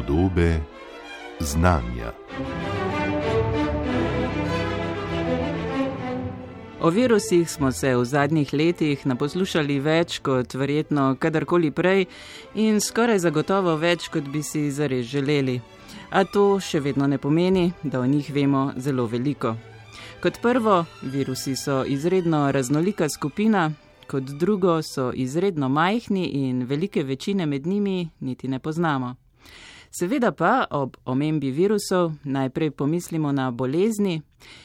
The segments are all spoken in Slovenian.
Podobe znanja. O virusih smo se v zadnjih letih naposlušali več kot verjetno kadarkoli prej in skoraj zagotovo več, kot bi si zares želeli. A to še vedno ne pomeni, da o njih vemo zelo veliko. Kot prvo, virusi so izredno raznolika skupina, kot drugo so izredno majhni in velike večine med njimi niti ne poznamo. Seveda pa ob omembi virusov najprej pomislimo na bolezni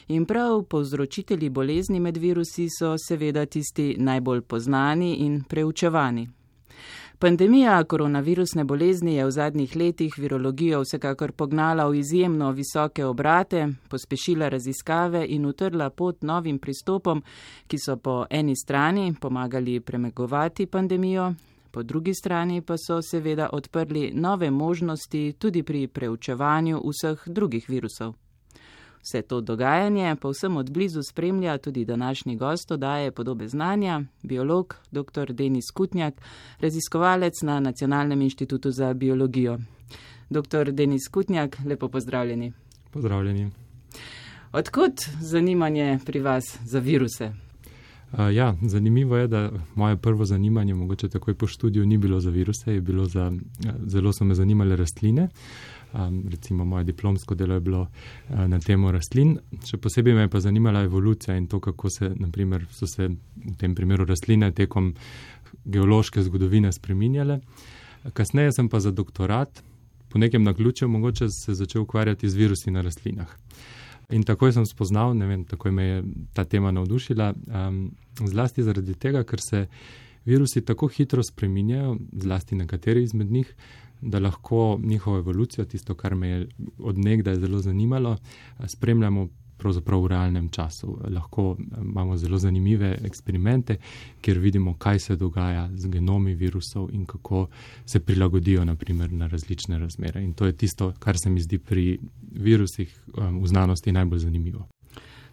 in prav povzročitelji bolezni med virusi so seveda tisti najbolj poznani in preučevani. Pandemija koronavirusne bolezni je v zadnjih letih virologijo vsekakor pognala v izjemno visoke obrate, pospešila raziskave in utrla pot novim pristopom, ki so po eni strani pomagali premagovati pandemijo, po drugi strani pa so seveda odprli nove možnosti tudi pri preučevanju vseh drugih virusov. Vse to dogajanje pa vsem od blizu spremlja tudi današnji gost odaje podobe znanja, biolog dr. Denis Kutnjak, raziskovalec na Nacionalnem inštitutu za biologijo. Dr. Denis Kutnjak, lepo pozdravljeni. Pozdravljeni. Odkud zanimanje pri vas za viruse? Uh, ja, zanimivo je, da moje prvo zanimanje, mogoče takoj po študiju, ni bilo za viruse, je bilo za, zelo so me zanimale rastline. Uh, um, recimo moje diplomsko delo je bilo uh, na temo rastlin. Še posebej me je pa zanimala evolucija in to, kako se, naprimer, so se v tem primeru rastline tekom geološke zgodovine spreminjale. Kasneje sem pa za doktorat, po nekem naključju, mogoče se začel ukvarjati z virusi na rastlinah. In takoj sem spoznal, ne vem, tako me je ta tema navdušila, um, zlasti zaradi tega, ker se virusi tako hitro spreminjajo, zlasti nekateri izmed njih, da lahko njihovo evolucijo, tisto, kar me je odnegdaj zelo zanimalo, spremljamo pravzaprav v realnem času. Lahko imamo zelo zanimive eksperimente, kjer vidimo, kaj se dogaja z genomi virusov in kako se prilagodijo naprimer, na različne razmere. In to je tisto, kar se mi zdi pri virusih um, v znanosti najbolj zanimivo.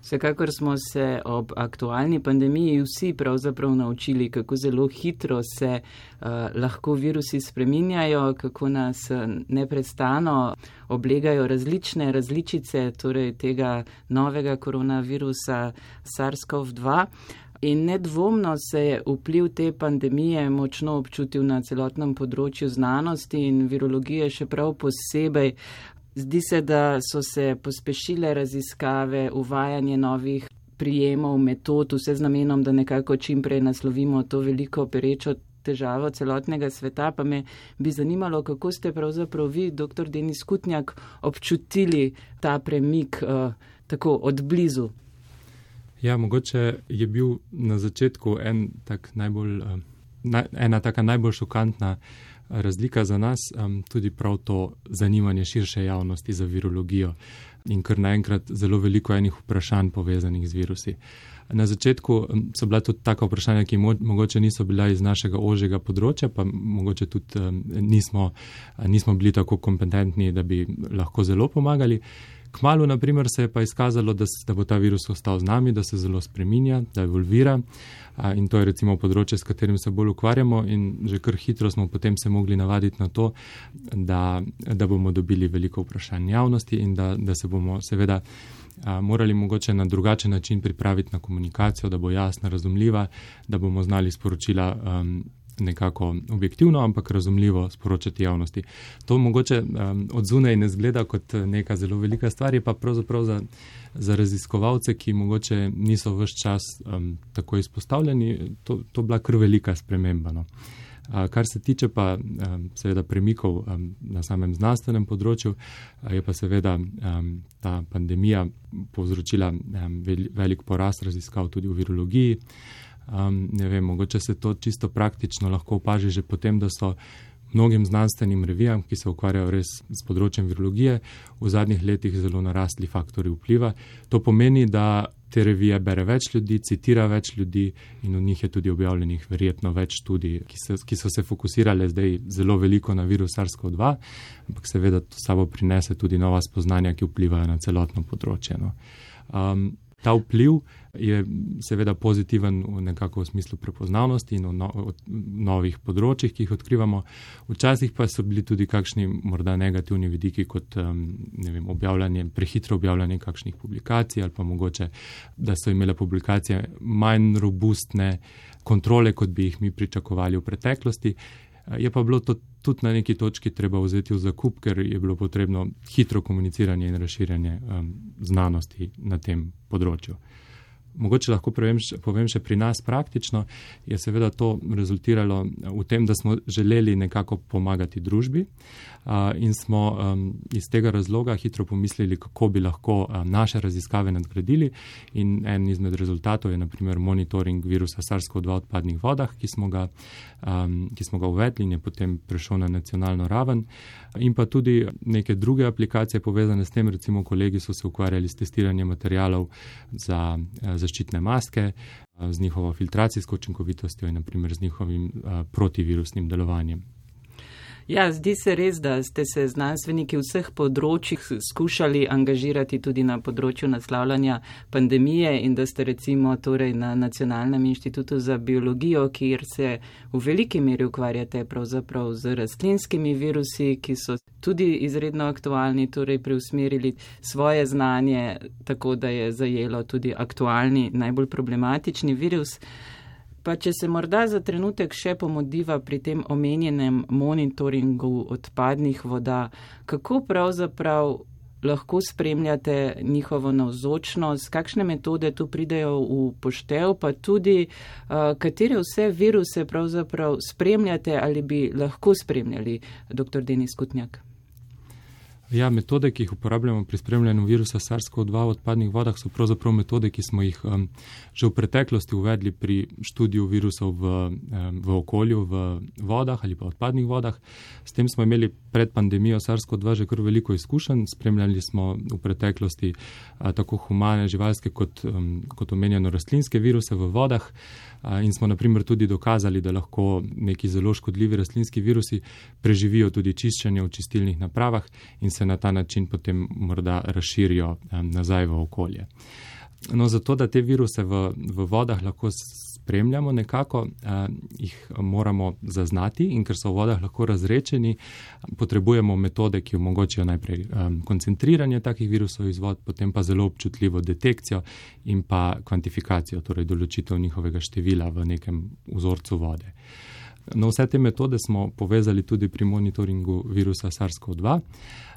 Vsekakor smo se ob aktualni pandemiji vsi pravzaprav naučili, kako zelo hitro se uh, lahko virusi spreminjajo, kako nas eh, neprestano oblegajo različne različice torej tega novega koronavirusa SARS-CoV-2. In nedvomno se je vpliv te pandemije močno občutil na celotnem področju znanosti in virologije, še prav posebej. Zdi se, da so se pospešile raziskave, uvajanje novih prijemov, metod, vse z namenom, da nekako čim prej naslovimo to veliko perečo težavo celotnega sveta. Pa me bi zanimalo, kako ste pravzaprav vi, dr. Denis Kutnjak, občutili ta premik uh, tako od blizu. Ja, mogoče je bil na začetku en tak najbolj, uh, na, ena taka najbolj šokantna razlika za nas um, tudi prav to zanimanje širše javnosti za virologijo in kar naenkrat zelo veliko enih vprašanj povezanih z virusi. Na začetku so bila tudi taka vprašanja, ki mo mogoče niso bila iz našega ožjega področja, pa mogoče tudi um, nismo, nismo bili tako kompetentni, da bi lahko zelo pomagali. Kmalo, na primer, se je pa izkazalo, da, da bo ta virus ostal z nami, da se zelo spreminja, da evolvira in to je recimo področje, s katerim se bolj ukvarjamo in že kar hitro smo potem se mogli navaditi na to, da, da bomo dobili veliko vprašanj javnosti in da, da se bomo seveda morali mogoče na drugačen način pripraviti na komunikacijo, da bo jasna, razumljiva, da bomo znali sporočila. Um, nekako objektivno, ampak razumljivo sporočati javnosti. To mogoče um, od zunaj ne zgleda kot neka zelo velika stvar, je pa pravzaprav za, za raziskovalce, ki mogoče niso vse čas um, tako izpostavljeni, to, to bila kar velika sprememba. No. Uh, kar se tiče pa um, seveda premikov um, na samem znanstvenem področju, uh, je pa seveda um, ta pandemija povzročila um, velik porast raziskav tudi v virologiji. Um, ne vem, mogoče se to čisto praktično lahko opaži že potem, da so mnogim znanstvenim revijam, ki se ukvarjajo res s področjem virologije, v zadnjih letih zelo narastli faktori vpliva. To pomeni, da te revije bere več ljudi, citira več ljudi in v njih je tudi objavljenih verjetno več študij, ki, ki so se fokusirale zdaj zelo veliko na virus SARS-CoV-2, ampak seveda to sabo prinese tudi nova spoznanja, ki vplivajo na celotno področje. No. Um, Ta vpliv je seveda pozitiven v nekako v smislu prepoznavnosti in v no, novih področjih, ki jih odkrivamo. Včasih pa so bili tudi kakšni morda negativni vidiki, kot ne vem, objavljanje, prehitro objavljanje kakšnih publikacij ali pa mogoče, da so imele publikacije manj robustne kontrole, kot bi jih mi pričakovali v preteklosti. Je pa bilo to tudi na neki točki treba vzeti v zakup, ker je bilo potrebno hitro komuniciranje in razširjanje um, znanosti na tem področju. Mogoče lahko povem, povem še pri nas praktično, je seveda to rezultiralo v tem, da smo želeli nekako pomagati družbi in smo iz tega razloga hitro pomislili, kako bi lahko naše raziskave nadgradili. In en izmed rezultatov je naprimer monitoring virusa SARS-CoV-2 v odpadnih vodah, ki smo, ga, ki smo ga uvedli in je potem prešel na nacionalno raven. In pa tudi neke druge aplikacije povezane s tem, recimo kolegi so se ukvarjali s testiranjem materijalov za zaščitne maske, z njihovo filtracijsko učinkovitostjo in naprimer z njihovim protivirusnim delovanjem. Ja, zdi se res, da ste se znanstveniki vseh področjih skušali angažirati tudi na področju naslavljanja pandemije in da ste recimo torej na Nacionalnem inštitutu za biologijo, kjer se v veliki meri ukvarjate pravzaprav z rastlinskimi virusi, ki so tudi izredno aktualni, torej preusmerili svoje znanje tako, da je zajelo tudi aktualni, najbolj problematični virus. Pa če se morda za trenutek še pomodiva pri tem omenjenem monitoringu odpadnih voda, kako pravzaprav lahko spremljate njihovo navzočnost, kakšne metode tu pridejo v poštev, pa tudi uh, katere vse viruse pravzaprav spremljate ali bi lahko spremljali, dr. Denis Kutnjak. Ja, metode, ki jih uporabljamo pri spremljanju virusa SARS-CoV-2 v odpadnih vodah, so pravzaprav metode, ki smo jih um, že v preteklosti uvedli pri študiju virusov v, um, v okolju, v vodah ali pa odpadnih vodah. S tem smo imeli pred pandemijo SARS-CoV-2 že kar veliko izkušenj. Spremljali smo v preteklosti uh, tako humane, živalske kot, um, kot omenjeno rastlinske viruse v vodah. In smo naprimer tudi dokazali, da lahko neki zelo škodljivi rastlinski virusi preživijo tudi čiščenje v čistilnih napravah in se na ta način potem morda razširijo nazaj v okolje. No, zato, da te viruse v, v vodah lahko spremljamo nekako, eh, jih moramo zaznati in ker so v vodah lahko razrečeni, potrebujemo metode, ki omogočijo najprej eh, koncentriranje takih virusov iz vod, potem pa zelo občutljivo detekcijo in pa kvantifikacijo, torej določitev njihovega števila v nekem vzorcu vode. No, vse te metode smo povezali tudi pri monitoringu virusa SARS-CoV-2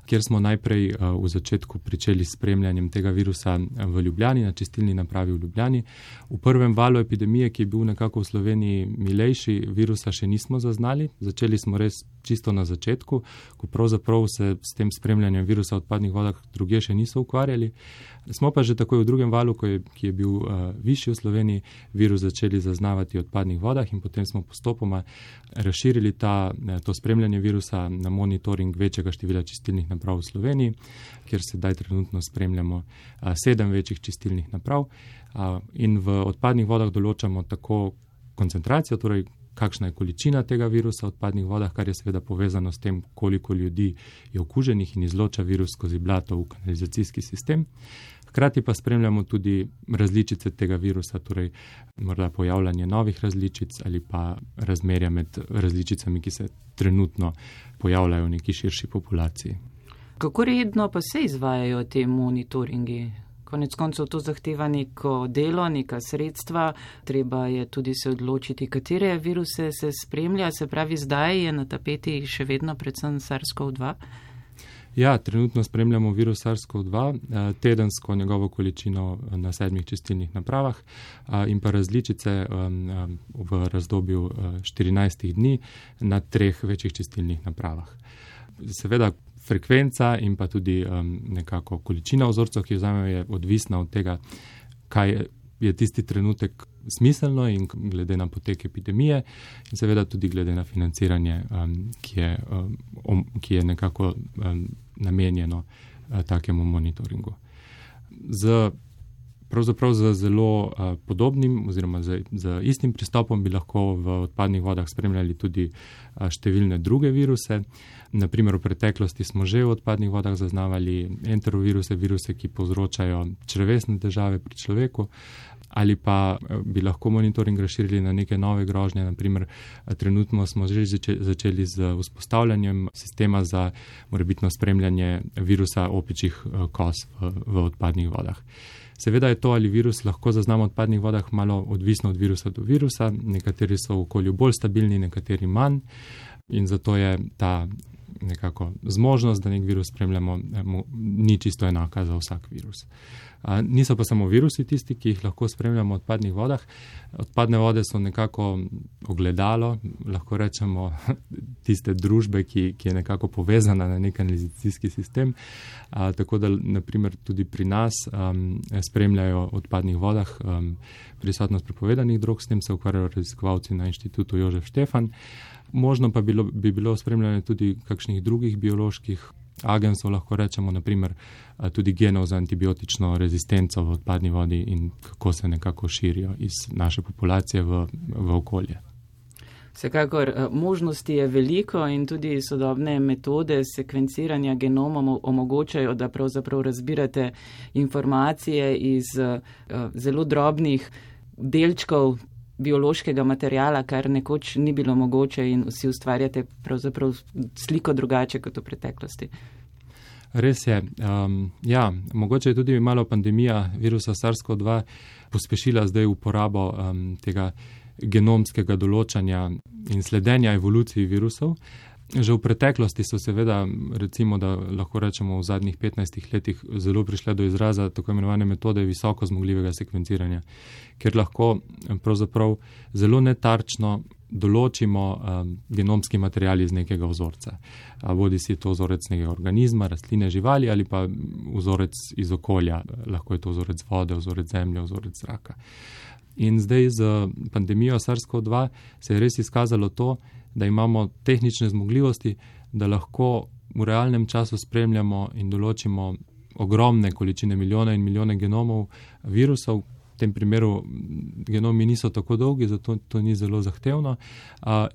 kjer smo najprej eh, v začetku pričeli s spremljanjem tega virusa eh, v Ljubljani, na čistilni napravi v Ljubljani. V prvem valu epidemije, ki je bil nekako v Sloveniji milejši, virusa še nismo zaznali. Začeli smo res čisto na začetku, ko pravzaprav se s tem spremljanjem virusa v odpadnih vodah druge še niso ukvarjali. Smo pa že takoj v drugem valu, je, ki je bil uh, višji v Sloveniji, virus začeli zaznavati v odpadnih vodah in potem smo postopoma razširili ta, to spremljanje virusa na monitoring večjega števila čistilnih naprav v Sloveniji, kjer sedaj trenutno spremljamo sedem večjih čistilnih naprav in v odpadnih vodah določamo tako koncentracijo, torej kakšna je količina tega virusa v odpadnih vodah, kar je seveda povezano s tem, koliko ljudi je okuženih in izloča virus skozi blato v kanalizacijski sistem. Hkrati pa spremljamo tudi različice tega virusa, torej morda pojavljanje novih različic ali pa razmerja med različicami, ki se trenutno pojavljajo v neki širši populaciji. Kako redno pa se izvajajo te monitoringi? Konec koncev to zahteva neko delo, neka sredstva, treba je tudi se odločiti, katere viruse se spremlja, se pravi, zdaj je na tapeti še vedno predvsem SARS-CoV-2. Ja, trenutno spremljamo virus SARS-CoV-2, eh, tedensko njegovo količino eh, na sedmih čistilnih napravah eh, in pa različice v razdobju 14 dni na treh večjih čistilnih napravah. Seveda, frekvenca in pa tudi um, nekako količina ozorcev, ki jo vzamemo, je odvisna od tega, kaj je tisti trenutek smiselno in glede na potek epidemije in seveda tudi glede na financiranje, um, ki, je, um, ki je nekako um, namenjeno uh, takemu monitoringu. Z pravzaprav z zelo uh, podobnim oziroma z, z istim pristopom bi lahko v odpadnih vodah spremljali tudi uh, številne druge viruse. Naprimer, v preteklosti smo že v odpadnih vodah zaznavali enteroviruse, viruse, ki povzročajo črvesne težave pri človeku. Ali pa bi lahko monitoring razširili na neke nove grožnje. Naprimer, trenutno smo že začeli z vzpostavljanjem sistema za morebitno spremljanje virusa opičjih kos v, v odpadnih vodah. Seveda je to, ali virus lahko zaznamo v odpadnih vodah, malo odvisno od virusa do virusa. Nekateri so v okolju bolj stabilni, nekateri manj. In zato je ta nekako zmožnost, da nek virus spremljamo, ni čisto enaka za vsak virus. Niso pa samo virusi tisti, ki jih lahko spremljamo v odpadnih vodah. Odpadne vode so nekako ogledalo, lahko rečemo, tiste družbe, ki, ki je nekako povezana na nek kanalizacijski sistem. A, tako da, naprimer, tudi pri nas um, spremljajo v odpadnih vodah um, prisotnost prepovedanih drog, s tem se ukvarjajo raziskovalci na inštitutu Jožef Štefan. Možno pa bilo, bi bilo spremljanje tudi kakšnih drugih bioloških agensov, lahko rečemo, naprimer tudi genov za antibiotično rezistenco v odpadni vodi in kako se nekako širijo iz naše populacije v, v okolje. Vsekakor možnosti je veliko in tudi sodobne metode sekvenciranja genomov omogočajo, da pravzaprav razbirate informacije iz zelo drobnih delčkov biološkega materijala, kar nekoč ni bilo mogoče in vsi ustvarjate pravzaprav sliko drugače kot v preteklosti. Res je. Um, ja, mogoče je tudi malo pandemija virusa SARS-CoV-2 pospešila zdaj uporabo um, tega genomskega določanja in sledenja evoluciji virusov. Že v preteklosti so seveda, recimo, da lahko rečemo v zadnjih 15 letih, zelo prišle do izraza tako imenovane metode visoko zmogljivega sekvenciranja, ker lahko pravzaprav zelo netarčno določimo um, genomski material iz nekega vzorca. Bodi si to vzorec nekega organizma, rastline, živali ali pa vzorec iz okolja, lahko je to vzorec vode, vzorec zemlje, vzorec zraka. In zdaj z pandemijo SARS-CoV-2 se je res izkazalo to, da imamo tehnične zmogljivosti, da lahko v realnem času spremljamo in določimo ogromne količine, milijone in milijone genomov virusov, v tem primeru genomi niso tako dolgi, zato to ni zelo zahtevno.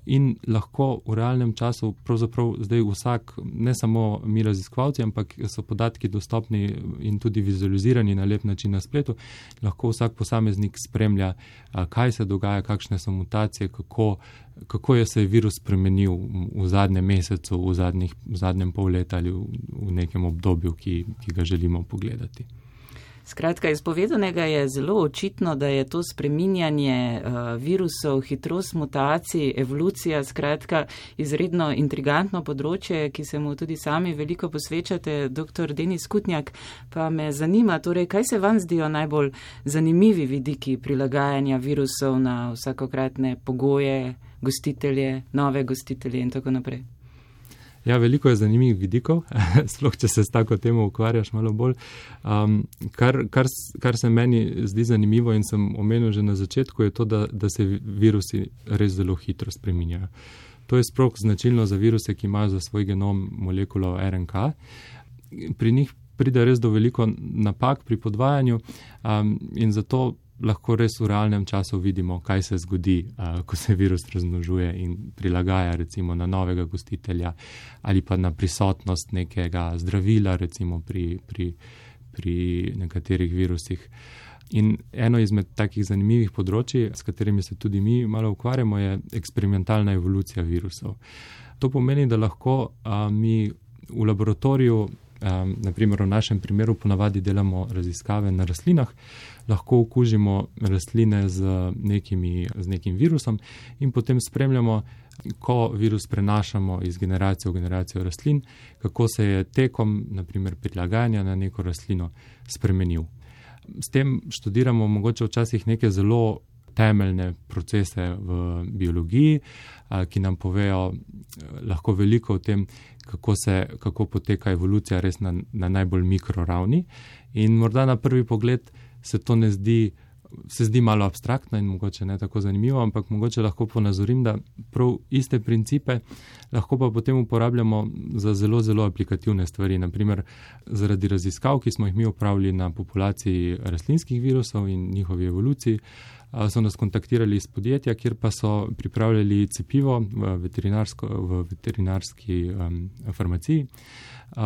In lahko v realnem času, pravzaprav zdaj vsak, ne samo mi raziskovalci, ampak so podatki dostopni in tudi vizualizirani na lep način na spletu, lahko vsak posameznik spremlja, kaj se dogaja, kakšne so mutacije, kako, kako je se virus spremenil v zadnjem mesecu, v, zadnjih, v zadnjem pol leta ali v, v nekem obdobju, ki, ki ga želimo pogledati. Skratka, iz povedanega je zelo očitno, da je to spreminjanje uh, virusov, hitrost mutacij, evolucija, skratka, izredno intrigantno področje, ki se mu tudi sami veliko posvečate, dr. Denis Kutnjak, pa me zanima, torej, kaj se vam zdijo najbolj zanimivi vidiki prilagajanja virusov na vsakokratne pogoje, gostitelje, nove gostitelje in tako naprej. Ja, veliko je zanimivih vidikov, sploh če se s tako temo ukvarjaš malo bolj. Um, kar, kar, kar se meni zdi zanimivo in sem omenil že na začetku, je to, da, da se virusi res zelo hitro spreminjajo. To je sploh značilno za viruse, ki imajo za svoj genom molekulo RNK. Pri njih pride res do veliko napak pri podvajanju um, in zato lahko res v realnem času vidimo, kaj se zgodi, uh, ko se virus razmnožuje in prilagaja recimo na novega gostitelja ali pa na prisotnost nekega zdravila recimo pri, pri, pri nekaterih virusih. In eno izmed takih zanimivih področji, s katerimi se tudi mi malo ukvarjamo, je eksperimentalna evolucija virusov. To pomeni, da lahko a, mi v laboratoriju um, naprimer v našem primeru ponavadi delamo raziskave na rastlinah, lahko okužimo rastline z, nekimi, z nekim virusom in potem spremljamo, ko virus prenašamo iz generacije v generacijo rastlin, kako se je tekom naprimer, prilagajanja na neko rastlino spremenil. S tem študiramo mogoče včasih neke zelo temeljne procese v biologiji, ki nam povejo lahko veliko o tem, kako, se, kako poteka evolucija res na, na najbolj mikroravni. In morda na prvi pogled se to ne zdi se zdi malo abstraktno in mogoče ne tako zanimivo, ampak mogoče lahko ponazorim, da prav iste principe lahko pa potem uporabljamo za zelo, zelo aplikativne stvari. Naprimer, zaradi raziskav, ki smo jih mi opravili na populaciji rastlinskih virusov in njihovi evoluciji, so nas kontaktirali iz podjetja, kjer pa so pripravljali cepivo v, v veterinarski um, farmaciji. Uh,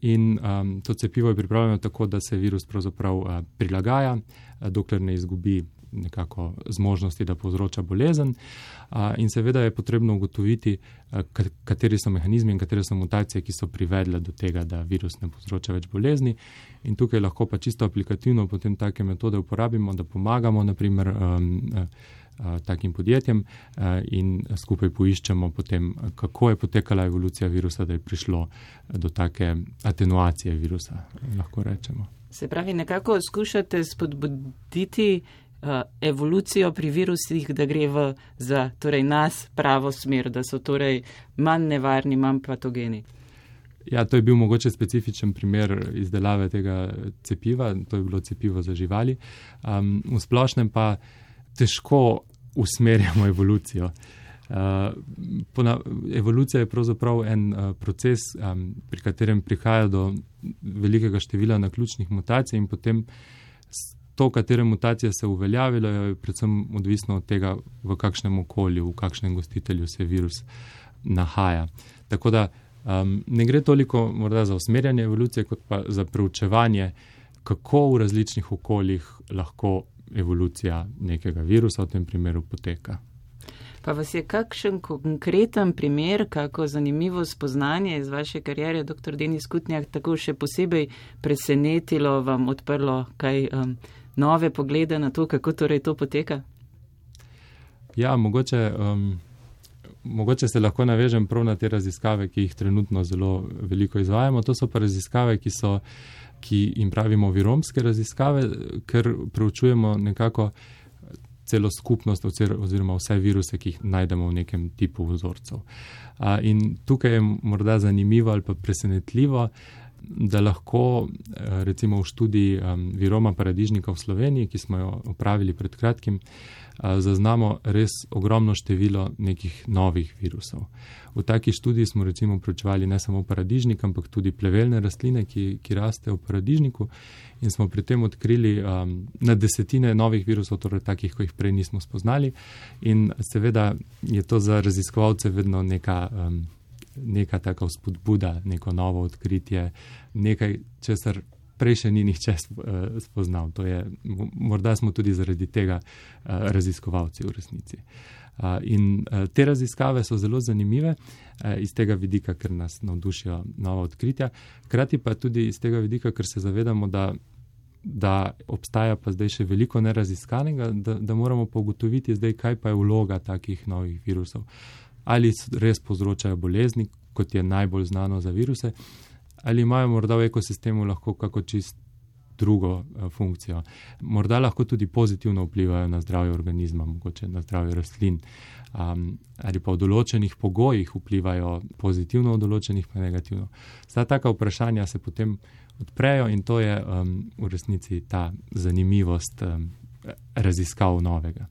In um, to cepivo je pripravljeno tako, da se virus pravzaprav uh, prilagaja, uh, dokler ne izgubi nekako zmožnosti, da povzroča bolezen. Uh, in seveda je potrebno ugotoviti, uh, kateri so mehanizmi in katere so mutacije, ki so privedle do tega, da virus ne povzroča več bolezni. In tukaj lahko pa čisto aplikativno potem take metode uporabimo, da pomagamo, naprimer. Um, uh, takim podjetjem in skupaj poiščemo potem, kako je potekala evolucija virusa, da je prišlo do take atenuacije virusa, lahko rečemo. Se pravi, nekako skušate spodbuditi evolucijo pri virusih, da gre v za torej, nas pravo smer, da so torej manj nevarni, manj patogeni. Ja, to je bil mogoče specifičen primer izdelave tega cepiva, to je bilo cepivo za živali. Um, v splošnem pa težko usmerjamo evolucijo. Uh, pona, evolucija je pravzaprav en uh, proces, um, pri katerem prihaja do velikega števila naključnih mutacij in potem to, katere mutacije se uveljavilo, je predvsem odvisno od tega, v kakšnem okolju, v kakšnem gostitelju se virus nahaja. Tako da um, ne gre toliko morda za usmerjanje evolucije, kot pa za preučevanje, kako v različnih okoljih lahko evolucija nekega virusa v tem primeru poteka. Pa vas je kakšen konkreten primer, kako zanimivo spoznanje iz vaše karijere, dr. Denis Kutnjak, tako še posebej presenetilo, vam odprlo kaj um, nove poglede na to, kako torej to poteka? Ja, mogoče, um, mogoče se lahko navežem prav na te raziskave, ki jih trenutno zelo veliko izvajamo. To so pa raziskave, ki so ki jim pravimo viromske raziskave, ker preučujemo nekako celo skupnost oziroma vse viruse, ki jih najdemo v nekem tipu vzorcev. In tukaj je morda zanimivo ali pa presenetljivo, da lahko recimo v študiji viroma paradižnika v Sloveniji, ki smo jo opravili pred kratkim, zaznamo res ogromno število nekih novih virusov. V taki študiji smo recimo preučevali ne samo paradižnik, ampak tudi plevelne rastline, ki, ki rastejo v paradižniku in smo pri tem odkrili um, na desetine novih virusov, torej takih, ko jih prej nismo spoznali. In seveda je to za raziskovalce vedno neka. Um, Neka taka vzpodbuda, neko novo odkritje, nekaj, česar prej še ni nihče eh, spoznal. Je, morda smo tudi zaradi tega eh, raziskovalci v resnici. In eh, te raziskave so zelo zanimive iz tega vidika, ker nas navdušijo nova odkritja, krati pa tudi iz tega vidika, ker se zavedamo, da, da obstaja pa zdaj še veliko neraziskanega, da, da moramo pa ugotoviti zdaj, kaj pa je vloga takih novih virusov. Ali res povzročajo bolezni, kot je najbolj znano za viruse, ali imajo morda v ekosistemu lahko kako čist drugo uh, funkcijo. Morda lahko tudi pozitivno vplivajo na zdravje organizma, mogoče na zdravje rastlin, um, ali pa v določenih pogojih vplivajo pozitivno, v določenih pa negativno. Vsa taka vprašanja se potem odprejo in to je um, v resnici ta zanimivost um, raziskav novega.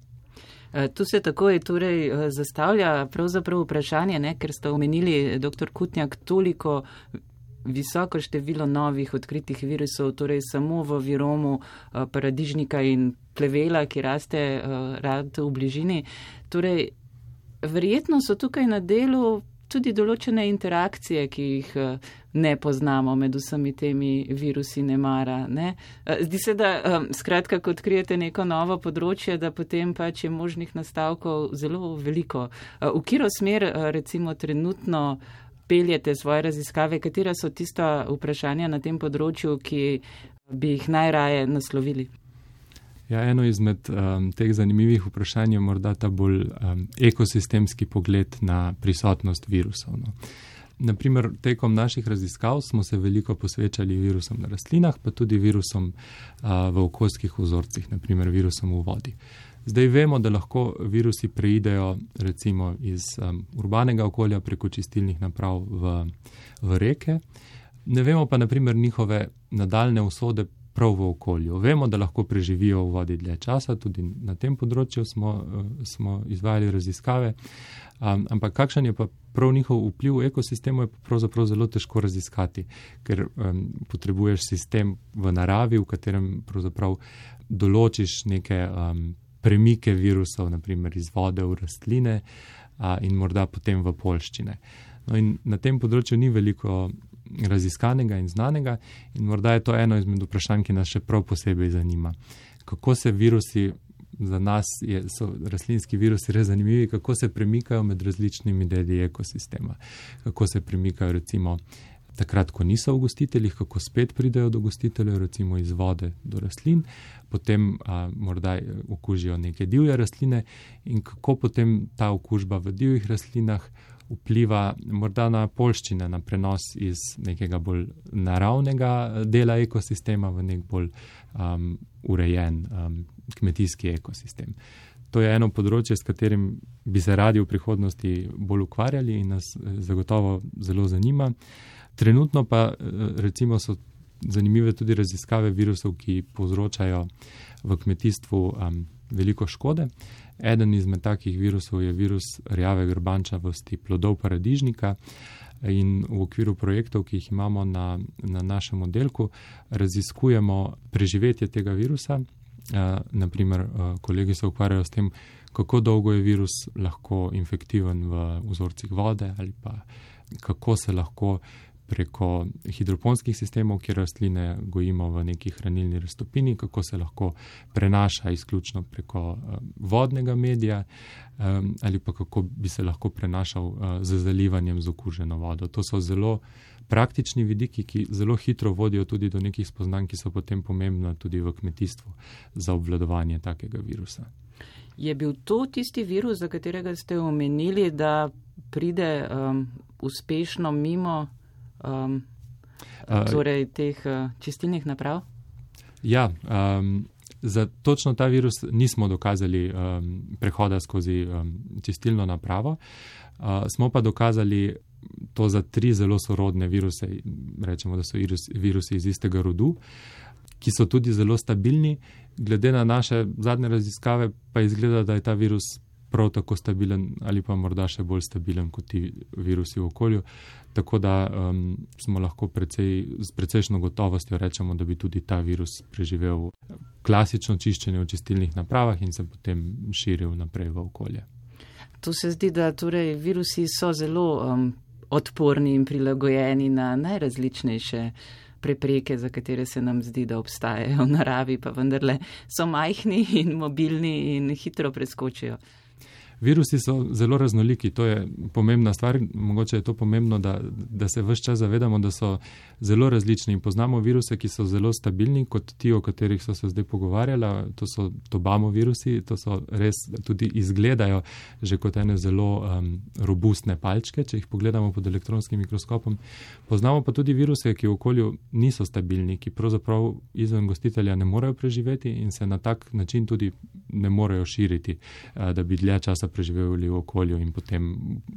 Eh, tu se tako je torej eh, zastavlja pravzaprav vprašanje, ne, ker ste omenili, dr. Kutnjak, toliko visoko število novih odkritih virusov, torej samo v viromu paradižnika in plevela, ki raste rad v bližini. Torej, verjetno so tukaj na delu tudi določene interakcije, ki jih uh, ne poznamo med vsemi temi virusi nemara. Ne? Uh, zdi se, da um, skratka, ko odkrijete neko novo področje, da potem pač je možnih nastavkov zelo veliko. V kiro smer recimo trenutno peljete svoje raziskave, katera so tista vprašanja na tem področju, ki bi jih najraje naslovili? Ja, eno izmed um, teh zanimivih vprašanj je morda ta bolj um, ekosistemski pogled na prisotnost virusov. No. Naprimer, tekom naših raziskav smo se veliko posvečali virusom na rastlinah, pa tudi virusom uh, v okoljskih vzorcih, naprimer virusom v vodi. Zdaj vemo, da lahko virusi preidejo recimo iz um, urbanega okolja preko čistilnih naprav v, v reke. Ne vemo pa naprimer njihove nadaljne usode prav v okolju. Vemo, da lahko preživijo v vodi dlje časa, tudi na tem področju smo, uh, smo izvajali raziskave. Um, ampak kakšen je pa prav njihov vpliv v ekosistemu, je pravzaprav zelo težko raziskati, ker um, potrebuješ sistem v naravi, v katerem pravzaprav določiš neke um, premike virusov, naprimer iz vode v rastline uh, in morda potem v polščine. No in na tem področju ni veliko raziskanega in znanega, in morda je to eno izmed vprašanj, ki nas še prav posebej zanima. Kako se virusi, za nas je, so rastlinski virusi res zanimivi, kako se premikajo med različnimi deli ekosistema, kako se premikajo recimo takrat, ko niso v gostiteljih, kako spet pridejo do gostiteljev, recimo iz vode do rastlin, potem a, morda okužijo neke divje rastline in kako potem ta okužba v divjih rastlinah vpliva morda na polščine, na prenos iz nekega bolj naravnega eh, dela ekosistema v nek bolj um, urejen um, kmetijski ekosistem. To je eno področje, s katerim bi se radi v prihodnosti bolj ukvarjali in nas eh, zagotovo zelo zanima. Trenutno pa eh, recimo so zanimive tudi raziskave virusov, ki povzročajo v kmetijstvu um, veliko škode. Eden izmed takih virusov je virus rjave grbančavosti plodov paradižnika. In v okviru projektov, ki jih imamo na, na našem oddelku, raziskujemo preživetje tega virusa. Naprimer, kolegi se ukvarjajo s tem, kako dolgo je virus lahko infektiven v vzorcih vode ali pa kako se lahko preko hidroponskih sistemov, kjer rastline gojimo v neki hranilni raztopini, kako se lahko prenaša izključno preko uh, vodnega medija um, ali pa kako bi se lahko prenašal uh, z zalivanjem z okuženo vodo. To so zelo praktični vidiki, ki zelo hitro vodijo tudi do nekih spoznanj, ki so potem pomembna tudi v kmetijstvu za obvladovanje takega virusa. Je bil to tisti virus, za katerega ste omenili, da pride um, uspešno mimo um, torej teh uh, čistilnih naprav? Ja, um, za točno ta virus nismo dokazali um, prehoda skozi um, čistilno napravo, uh, smo pa dokazali to za tri zelo sorodne viruse, rečemo, da so virus, virusi iz istega rodu, ki so tudi zelo stabilni. Glede na naše zadnje raziskave, pa izgleda, da je ta virus prav tako stabilen ali pa morda še bolj stabilen kot ti virusi v okolju. Tako da um, smo lahko precej, z precejšno gotovostjo rečemo, da bi tudi ta virus preživel klasično čiščenje v čistilnih napravah in se potem širil naprej v okolje. To se zdi, da torej virusi so zelo um, odporni in prilagojeni na najrazličnejše prepreke, za katere se nam zdi, da obstajajo v naravi, pa vendarle so majhni in mobilni in hitro preskočijo. Virusi so zelo raznoliki, to je pomembna stvar. Mogoče je to pomembno, da, da se vse čas zavedamo, da so zelo različni. In poznamo viruse, ki so zelo stabilni, kot ti, o katerih so se zdaj pogovarjali. To so tobamo virusi, to so res tudi izgledajo že kot ene zelo um, robustne palčke, če jih pogledamo pod elektronskim mikroskopom. Poznamo pa tudi viruse, ki v okolju niso stabilni, ki pravzaprav izven gostitelja ne morejo preživeti in se na tak način tudi ne morejo širiti, uh, da bi dlje časa preživeli v okolju in potem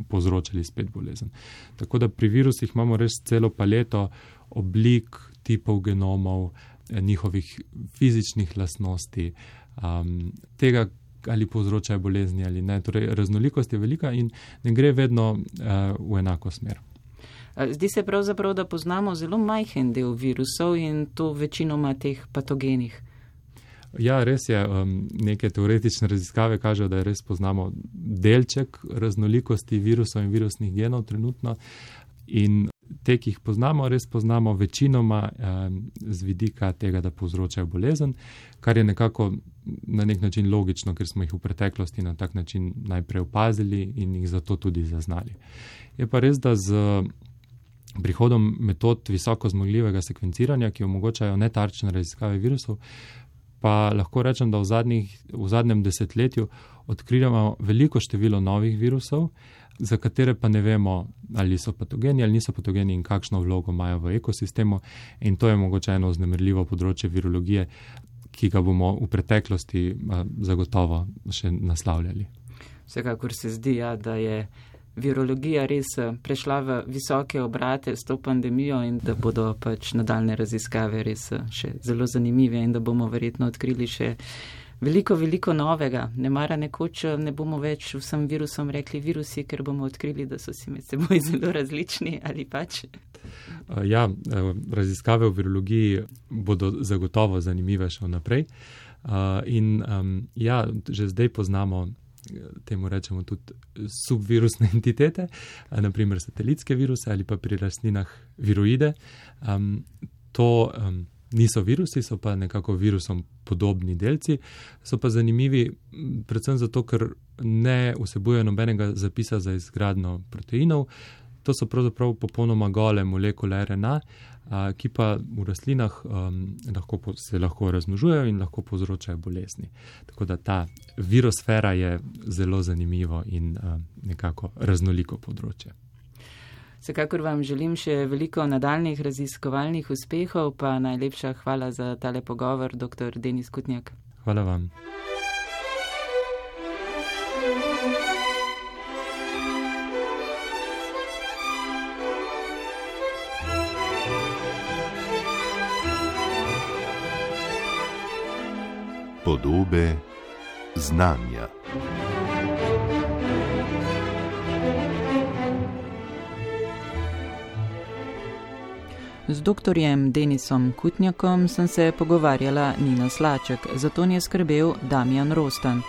povzročili spet bolezen. Tako da pri virusih imamo res celo paleto oblik, tipov genomov, eh, njihovih fizičnih lastnosti, um, tega, ali povzročajo bolezni ali ne. Torej, raznolikost je velika in ne gre vedno uh, v enako smer. Zdi se pravzaprav, da poznamo zelo majhen del virusov in to večinoma teh patogenih. Ja, res je. Um, neke teoretične raziskave kažejo, da res poznamo delček raznolikosti virusov in virusnih genov trenutno. In te, ki jih poznamo, res poznamo večinoma um, z vidika tega, da povzročajo bolezen, kar je nekako na nek način logično, ker smo jih v preteklosti na tak način najprej opazili in jih zato tudi zaznali. Je pa res, da z prihodom metod visoko zmogljivega sekvenciranja, ki omogočajo netarčne raziskave virusov, pa lahko rečem, da v, zadnjih, v zadnjem desetletju odkrivamo veliko število novih virusov, za katere pa ne vemo, ali so patogeni ali niso patogeni in kakšno vlogo imajo v ekosistemu. In to je mogoče eno znemirljivo področje virologije, ki ga bomo v preteklosti zagotovo še naslavljali. Vsekakor se zdi, ja, da je virologija res eh, prešla v visoke obrate s to pandemijo in da bodo pač nadaljne raziskave res eh, še zelo zanimive in da bomo verjetno odkrili še veliko, veliko novega. Ne mara nekoč eh, ne bomo več vsem virusom rekli virusi, ker bomo odkrili, da so si med seboj zelo različni ali pač. Ja, raziskave v virologiji bodo zagotovo zanimive še naprej. In ja, že zdaj poznamo temu rečemo tudi subvirusne entitete, naprimer satelitske viruse ali pa pri rastlinah viroide. Um, to um, niso virusi, so pa nekako virusom podobni delci, so pa zanimivi predvsem zato, ker ne vsebujejo nobenega zapisa za izgradno proteinov. To so pravzaprav popolnoma gole molekule RNA, ki pa v rastlinah um, lahko, se lahko razmnožujejo in lahko povzročajo bolezni. Tako da ta virosfera je zelo zanimivo in uh, nekako raznoliko področje. Vsekakor vam želim še veliko nadaljnih raziskovalnih uspehov, pa najlepša hvala za tale pogovor, dr. Denis Kutnjak. Hvala vam. Podobe znanja. Z dr. Denisom Kutnjakom sem se pogovarjala Nina Slaček, zato je skrbel Damjan Rostan.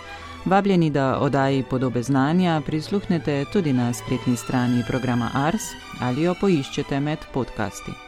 Vabljeni, da oddaji podobe znanja prisluhnete tudi na spletni strani programa Ars ali jo poiščete med podcasti.